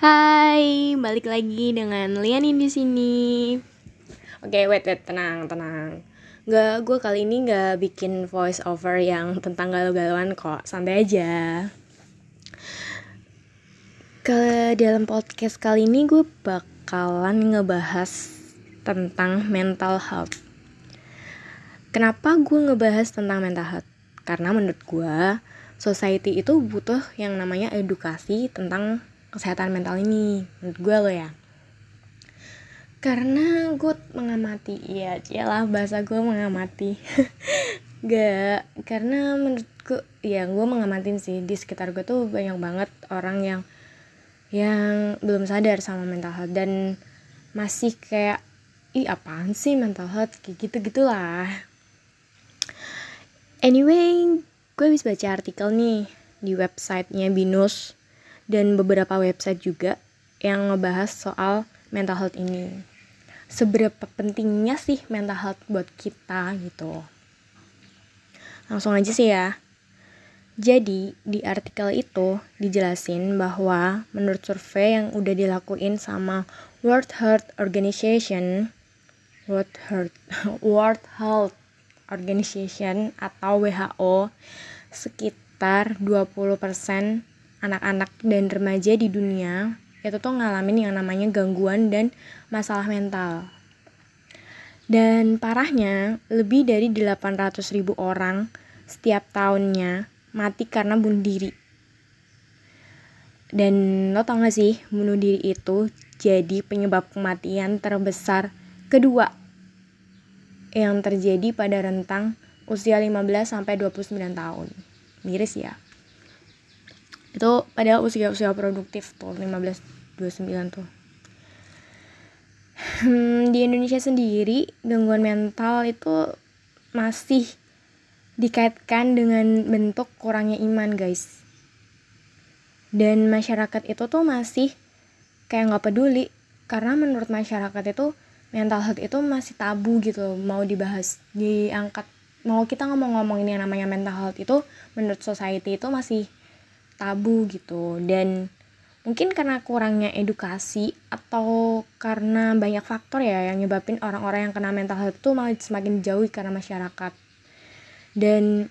Hai, balik lagi dengan Lianin di sini. Oke, wait, wait, tenang, tenang. Gak, gue kali ini gak bikin voice over yang tentang galau-galauan kok, santai aja. Ke dalam podcast kali ini gue bakalan ngebahas tentang mental health. Kenapa gue ngebahas tentang mental health? Karena menurut gue, society itu butuh yang namanya edukasi tentang kesehatan mental ini menurut gue lo ya. Karena gue mengamati ya lah bahasa gue mengamati. Gak karena menurut gue ya gue mengamatin sih di sekitar gue tuh banyak banget orang yang yang belum sadar sama mental health dan masih kayak ih apaan sih mental health? Kayak gitu gitulah anyway gue habis baca artikel nih di websitenya binus dan beberapa website juga yang ngebahas soal mental health ini. Seberapa pentingnya sih mental health buat kita gitu. Langsung aja sih ya. Jadi, di artikel itu dijelasin bahwa menurut survei yang udah dilakuin sama World Health Organization, World Health, World Health Organization atau WHO, sekitar 20% anak-anak dan remaja di dunia itu tuh ngalamin yang namanya gangguan dan masalah mental. Dan parahnya, lebih dari 800 ribu orang setiap tahunnya mati karena bunuh diri. Dan lo tau gak sih, bunuh diri itu jadi penyebab kematian terbesar kedua yang terjadi pada rentang usia 15 sampai 29 tahun. Miris ya itu padahal usia-usia produktif tuh 15 29 tuh. Hmm, di Indonesia sendiri gangguan mental itu masih dikaitkan dengan bentuk kurangnya iman guys. Dan masyarakat itu tuh masih kayak nggak peduli karena menurut masyarakat itu mental health itu masih tabu gitu mau dibahas diangkat. Mau kita ngomong-ngomongin yang namanya mental health itu menurut society itu masih tabu gitu. Dan mungkin karena kurangnya edukasi atau karena banyak faktor ya yang nyebabin orang-orang yang kena mental health itu malah semakin jauh karena masyarakat. Dan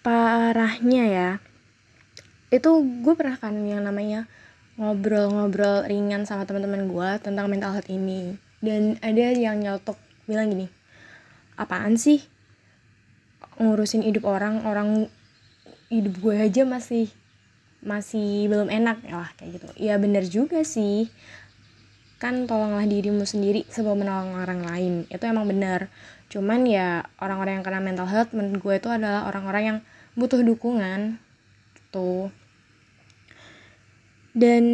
parahnya ya itu gue pernah kan yang namanya ngobrol-ngobrol ringan sama teman-teman gue tentang mental health ini. Dan ada yang nyotok bilang gini apaan sih? Ngurusin hidup orang orang hidup gue aja masih masih belum enak ya lah kayak gitu. Ya bener juga sih. Kan tolonglah dirimu sendiri sebelum menolong orang lain. Itu emang bener. Cuman ya orang-orang yang kena mental health menurut gue itu adalah orang-orang yang butuh dukungan. Tuh dan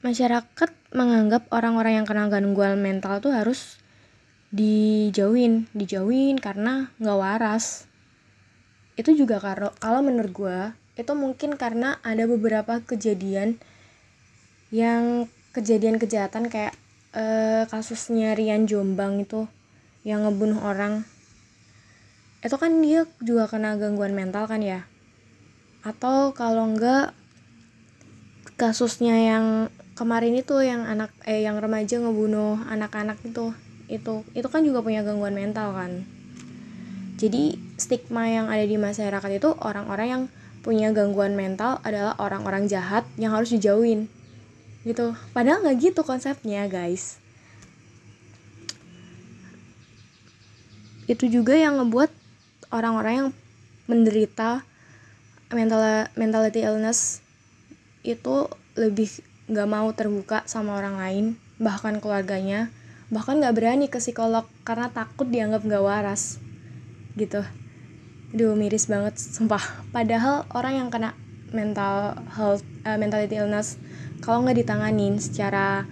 masyarakat menganggap orang-orang yang kena gangguan mental tuh harus dijauhin. Dijauhin karena nggak waras itu juga kalau kalau menurut gue itu mungkin karena ada beberapa kejadian yang kejadian kejahatan kayak eh, kasusnya Rian Jombang itu yang ngebunuh orang. Itu kan dia juga kena gangguan mental kan ya? Atau kalau enggak kasusnya yang kemarin itu yang anak eh yang remaja ngebunuh anak-anak itu itu itu kan juga punya gangguan mental kan? Jadi stigma yang ada di masyarakat itu orang-orang yang punya gangguan mental adalah orang-orang jahat yang harus dijauhin. Gitu. Padahal nggak gitu konsepnya guys. Itu juga yang ngebuat orang-orang yang menderita mental mentality illness itu lebih nggak mau terbuka sama orang lain bahkan keluarganya. Bahkan nggak berani ke psikolog karena takut dianggap nggak waras. Gitu Duh miris banget sumpah. Padahal orang yang kena mental health uh, mentality illness kalau nggak ditanganin secara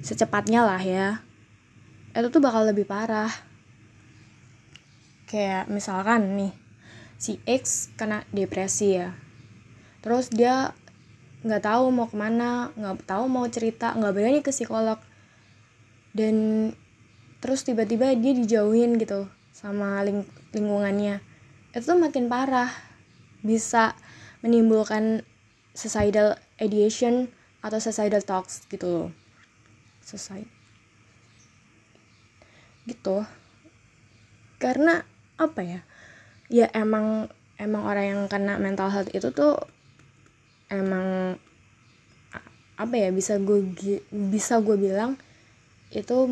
secepatnya lah ya itu tuh bakal lebih parah. Kayak misalkan nih si X kena depresi ya. Terus dia nggak tahu mau ke mana nggak tahu mau cerita nggak berani ke psikolog. Dan terus tiba-tiba dia dijauhin gitu sama ling lingkungannya itu tuh makin parah. Bisa menimbulkan suicidal ideation atau suicidal talks gitu loh. Suicide. Gitu. Karena apa ya? Ya emang emang orang yang kena mental health itu tuh emang apa ya bisa gue bisa gue bilang itu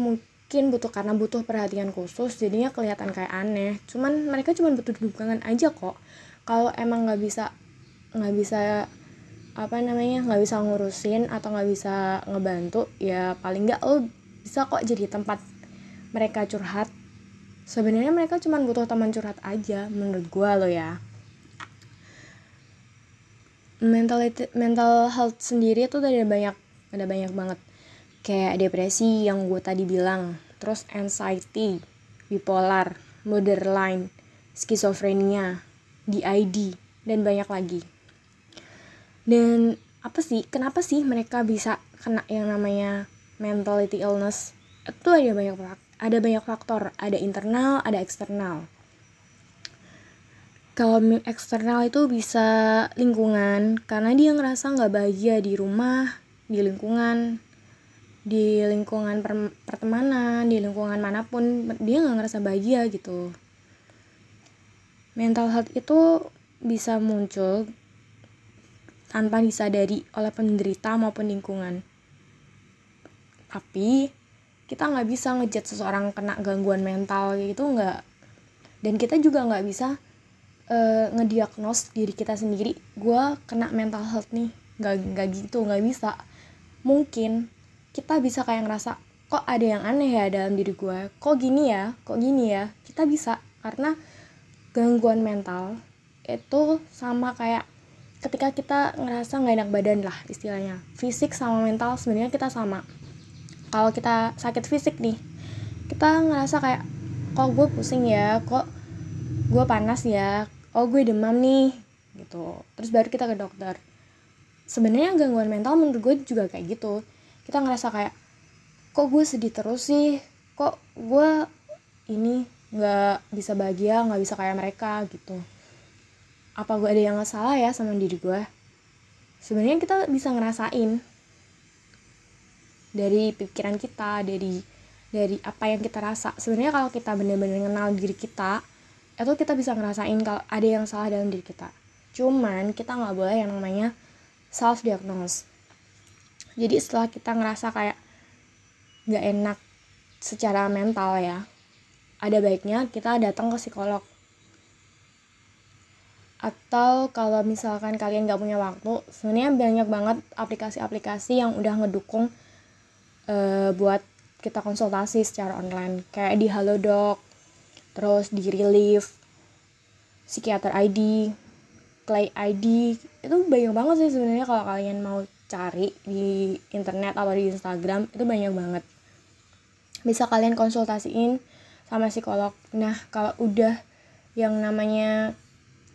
mungkin butuh karena butuh perhatian khusus jadinya kelihatan kayak aneh. Cuman mereka cuma butuh dukungan aja kok. Kalau emang nggak bisa nggak bisa apa namanya nggak bisa ngurusin atau nggak bisa ngebantu ya paling nggak lo bisa kok jadi tempat mereka curhat. Sebenarnya mereka cuma butuh teman curhat aja menurut gue lo ya. Mental mental health sendiri tuh ada banyak ada banyak banget kayak depresi yang gue tadi bilang. Terus anxiety bipolar borderline skizofrenia DID dan banyak lagi. Dan apa sih kenapa sih mereka bisa kena yang namanya mentality illness? Itu ada banyak ada banyak faktor. Ada internal ada eksternal. Kalau eksternal itu bisa lingkungan karena dia ngerasa nggak bahagia di rumah di lingkungan di lingkungan per pertemanan di lingkungan mana pun dia nggak ngerasa bahagia gitu. Mental health itu bisa muncul tanpa disadari oleh penderita maupun lingkungan. Tapi kita nggak bisa ngejat seseorang kena gangguan mental gitu nggak. Dan kita juga nggak bisa uh, ngediagnos diri kita sendiri gue kena mental health nih. Nggak nggak gitu nggak bisa. Mungkin kita bisa kayak ngerasa kok ada yang aneh ya dalam diri gue? Kok gini ya? Kok gini ya? Kita bisa karena gangguan mental itu sama kayak ketika kita ngerasa nggak enak badan lah istilahnya. Fisik sama mental sebenarnya kita sama. Kalau kita sakit fisik nih kita ngerasa kayak kok gue pusing ya? Kok gue panas ya? Oh gue demam nih gitu. Terus baru kita ke dokter. Sebenarnya gangguan mental menurut gue juga kayak gitu kita ngerasa kayak kok gue sedih terus sih? Kok gue ini nggak bisa bahagia nggak bisa kayak mereka gitu. Apa gue ada yang nggak salah ya sama diri gue sebenarnya kita bisa ngerasain dari pikiran kita dari dari apa yang kita rasa. Sebenarnya kalau kita benar-benar kenal diri kita itu kita bisa ngerasain kalau ada yang salah dalam diri kita. Cuman kita nggak boleh yang namanya self diagnose jadi setelah kita ngerasa kayak nggak enak secara mental ya ada baiknya kita datang ke psikolog. Atau kalau misalkan kalian nggak punya waktu sebenarnya banyak banget aplikasi-aplikasi yang udah ngedukung uh, buat kita konsultasi secara online. Kayak di Halodoc terus di Relief Psikiater ID Clay ID itu banyak banget sih sebenarnya kalau kalian mau cari di internet atau di Instagram itu banyak banget. Bisa kalian konsultasiin sama psikolog. Nah kalau udah yang namanya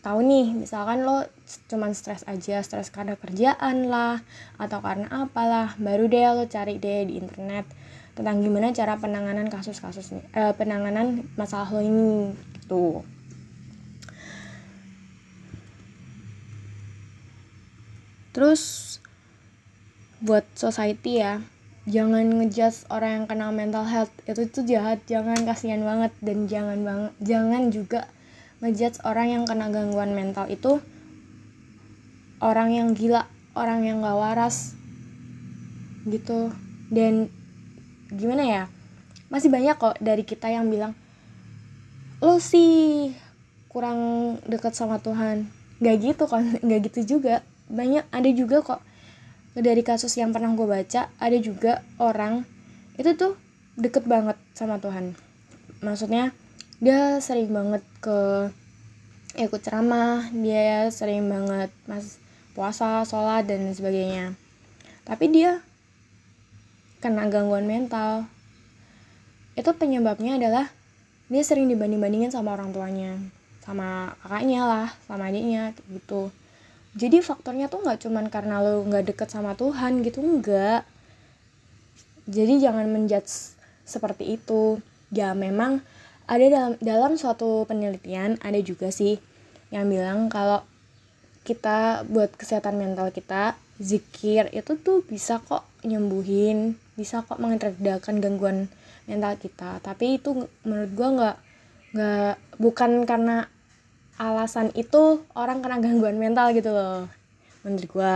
tahu nih misalkan lo cuman stres aja stres karena kerjaan lah atau karena apalah baru deh lo cari deh di internet tentang gimana cara penanganan kasus-kasus eh, penanganan masalah lo ini gitu. Terus buat society ya. Jangan ngejudge orang yang kena mental health. Itu itu jahat. Jangan kasihan banget. Dan jangan banget jangan juga ngejudge orang yang kena gangguan mental itu. Orang yang gila orang yang gak waras gitu. Dan gimana ya? Masih banyak kok dari kita yang bilang lo sih kurang dekat sama Tuhan. Gak gitu kan gak gitu juga. Banyak ada juga kok dari kasus yang pernah gue baca ada juga orang itu tuh deket banget sama Tuhan. Maksudnya dia sering banget ke ikut ceramah dia sering banget mas puasa sholat dan sebagainya. Tapi dia kena gangguan mental. Itu penyebabnya adalah dia sering dibanding-bandingin sama orang tuanya sama kakaknya lah sama adiknya gitu jadi faktornya tuh nggak cuman karena lo nggak deket sama Tuhan gitu enggak jadi jangan menjudge seperti itu. Ya memang ada dalam dalam suatu penelitian ada juga sih yang bilang kalau kita buat kesehatan mental kita zikir itu tuh bisa kok nyembuhin bisa kok mengeredakan gangguan mental kita. Tapi itu menurut gue nggak nggak bukan karena alasan itu orang kena gangguan mental gitu loh menurut gue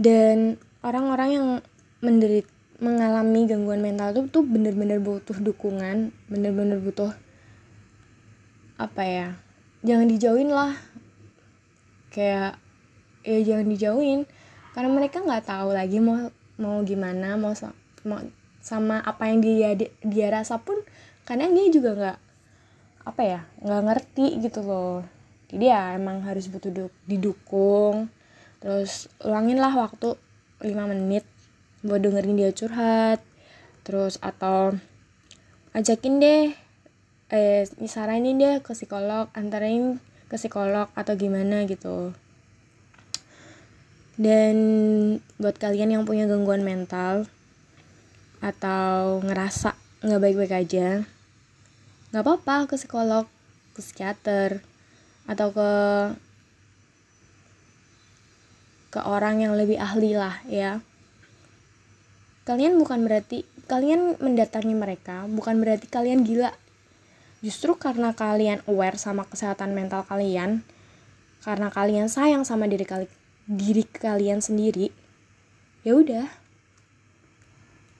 dan orang-orang yang menderit mengalami gangguan mental tuh tuh bener-bener butuh dukungan bener-bener butuh apa ya jangan dijauhin lah. Kayak ya jangan dijauhin karena mereka nggak tahu lagi mau mau gimana mau, mau sama apa yang dia dia rasa pun kadang dia juga nggak apa ya nggak ngerti gitu loh. Jadi ya emang harus butuh didukung. Terus ulangin lah waktu 5 menit buat dengerin dia curhat. Terus atau ajakin deh eh saranin deh ke psikolog antarain ke psikolog atau gimana gitu. Dan buat kalian yang punya gangguan mental atau ngerasa nggak baik-baik aja nggak apa-apa ke psikolog ke psikiater atau ke ke orang yang lebih ahli lah ya. Kalian bukan berarti kalian mendatangi mereka bukan berarti kalian gila. Justru karena kalian aware sama kesehatan mental kalian karena kalian sayang sama diri kalian diri kalian sendiri ya udah.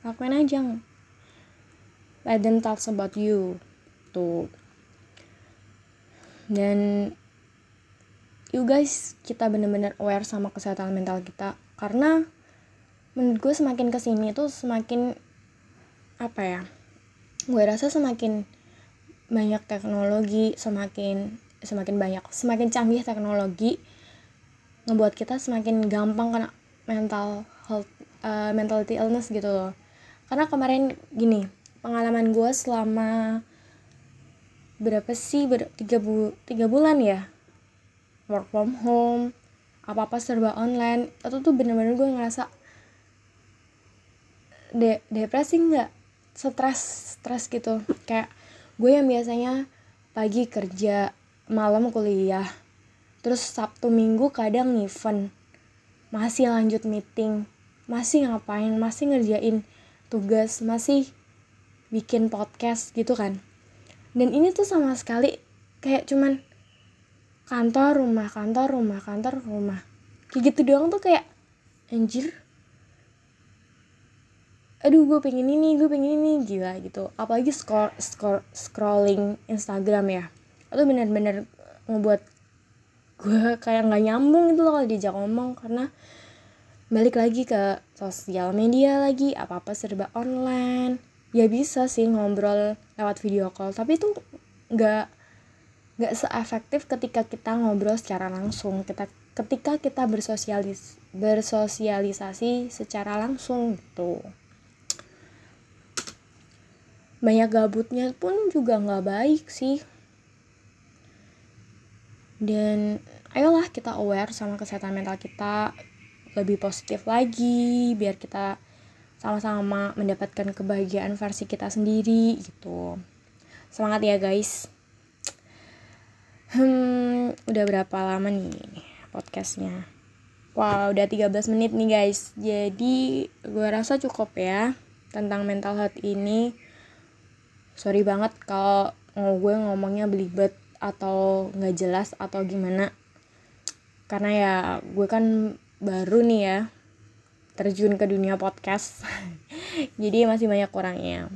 Lakuin aja let them talk about you tuh dan you guys kita bener-bener aware sama kesehatan mental kita. Karena menurut gue semakin ke sini tuh semakin apa ya gue rasa semakin banyak teknologi semakin semakin banyak semakin canggih teknologi ngebuat kita semakin gampang kena mental health uh, mentality illness gitu loh. Karena kemarin gini pengalaman gue selama berapa sih? Ber, tiga, bu, tiga bulan ya? Work from home apa apa serba online. Itu tuh bener-bener gue ngerasa de depresi nggak? Stres stres gitu. Kayak gue yang biasanya pagi kerja malam kuliah. Terus Sabtu Minggu kadang event masih lanjut meeting. Masih ngapain? Masih ngerjain tugas. Masih bikin podcast gitu kan dan ini tuh sama sekali kayak cuman kantor rumah kantor rumah kantor rumah. Kayak gitu doang tuh kayak anjir. Aduh gue pengen ini gue pengen ini. Gila gitu. Apalagi scroll, scroll scrolling Instagram ya. Itu bener-bener ngebuat gue kayak nggak nyambung itu loh kalau diajak ngomong. Karena balik lagi ke sosial media lagi apa apa serba online. Ya bisa sih ngobrol lewat video call. Tapi itu nggak nggak seefektif ketika kita ngobrol secara langsung. Kita ketika kita bersosialis bersosialisasi secara langsung gitu. Banyak gabutnya pun juga nggak baik sih. Dan ayolah kita aware sama kesehatan mental kita. Lebih positif lagi biar kita sama-sama mendapatkan kebahagiaan versi kita sendiri gitu. Semangat ya guys. Hmm udah berapa lama nih podcastnya? Wow udah 13 menit nih guys. Jadi gue rasa cukup ya tentang mental health ini. Sorry banget kalau gue ngomongnya belibet atau nggak jelas atau gimana. Karena ya gue kan baru nih ya terjun ke dunia podcast. Jadi masih banyak kurangnya.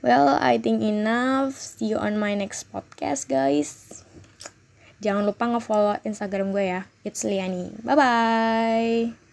Well I think enough. See you on my next podcast guys. Jangan lupa ngefollow instagram gue ya. It's Liani. Bye bye